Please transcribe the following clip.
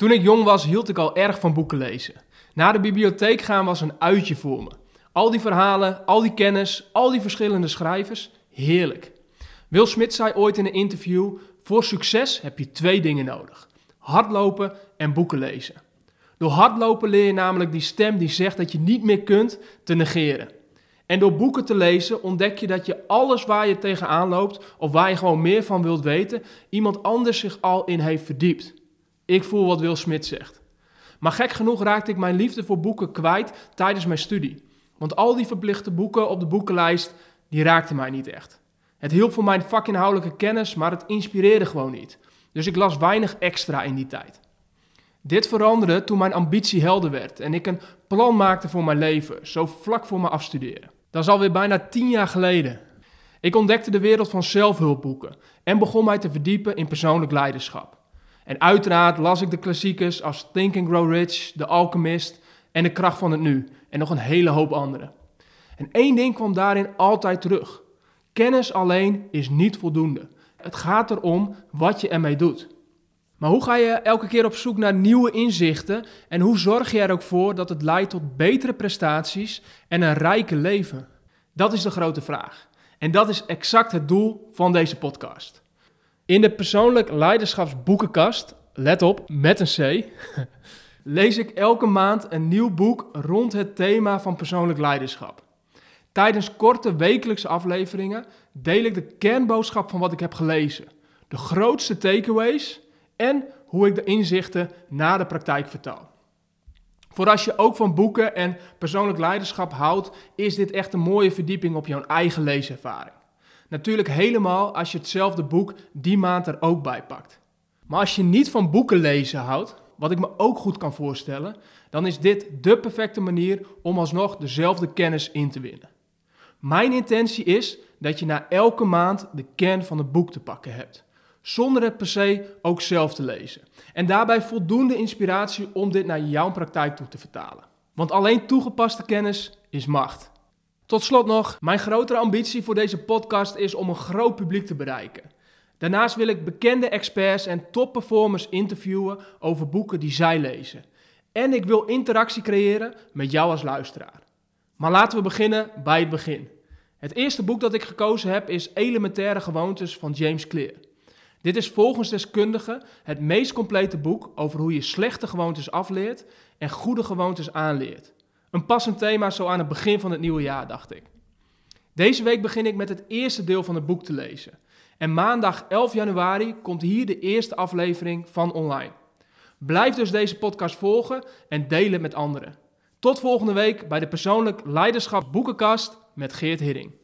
Toen ik jong was, hield ik al erg van boeken lezen. Naar de bibliotheek gaan was een uitje voor me. Al die verhalen, al die kennis, al die verschillende schrijvers, heerlijk. Will Smith zei ooit in een interview: Voor succes heb je twee dingen nodig: hardlopen en boeken lezen. Door hardlopen leer je namelijk die stem die zegt dat je niet meer kunt te negeren. En door boeken te lezen ontdek je dat je alles waar je tegenaan loopt of waar je gewoon meer van wilt weten, iemand anders zich al in heeft verdiept. Ik voel wat Will Smith zegt. Maar gek genoeg raakte ik mijn liefde voor boeken kwijt tijdens mijn studie. Want al die verplichte boeken op de boekenlijst, die raakten mij niet echt. Het hielp voor mijn vakinhoudelijke kennis, maar het inspireerde gewoon niet. Dus ik las weinig extra in die tijd. Dit veranderde toen mijn ambitie helder werd en ik een plan maakte voor mijn leven, zo vlak voor mijn afstuderen. Dat is alweer bijna tien jaar geleden. Ik ontdekte de wereld van zelfhulpboeken en begon mij te verdiepen in persoonlijk leiderschap. En uiteraard las ik de klassiekers als Think and Grow Rich, The Alchemist en De Kracht van het Nu en nog een hele hoop andere. En één ding kwam daarin altijd terug. Kennis alleen is niet voldoende. Het gaat erom wat je ermee doet. Maar hoe ga je elke keer op zoek naar nieuwe inzichten en hoe zorg je er ook voor dat het leidt tot betere prestaties en een rijke leven? Dat is de grote vraag. En dat is exact het doel van deze podcast. In de persoonlijk leiderschapsboekenkast, let op, met een C, lees ik elke maand een nieuw boek rond het thema van persoonlijk leiderschap. Tijdens korte wekelijkse afleveringen deel ik de kernboodschap van wat ik heb gelezen, de grootste takeaways en hoe ik de inzichten naar de praktijk vertaal. Voor als je ook van boeken en persoonlijk leiderschap houdt, is dit echt een mooie verdieping op jouw eigen leeservaring. Natuurlijk helemaal als je hetzelfde boek die maand er ook bij pakt. Maar als je niet van boeken lezen houdt, wat ik me ook goed kan voorstellen, dan is dit de perfecte manier om alsnog dezelfde kennis in te winnen. Mijn intentie is dat je na elke maand de kern van het boek te pakken hebt, zonder het per se ook zelf te lezen. En daarbij voldoende inspiratie om dit naar jouw praktijk toe te vertalen. Want alleen toegepaste kennis is macht. Tot slot nog, mijn grotere ambitie voor deze podcast is om een groot publiek te bereiken. Daarnaast wil ik bekende experts en topperformers interviewen over boeken die zij lezen. En ik wil interactie creëren met jou als luisteraar. Maar laten we beginnen bij het begin. Het eerste boek dat ik gekozen heb is Elementaire Gewoontes van James Clear. Dit is volgens deskundigen het meest complete boek over hoe je slechte gewoontes afleert en goede gewoontes aanleert. Een passend thema zo aan het begin van het nieuwe jaar, dacht ik. Deze week begin ik met het eerste deel van het boek te lezen. En maandag 11 januari komt hier de eerste aflevering van online. Blijf dus deze podcast volgen en deel het met anderen. Tot volgende week bij de Persoonlijk Leiderschap Boekenkast met Geert Hidding.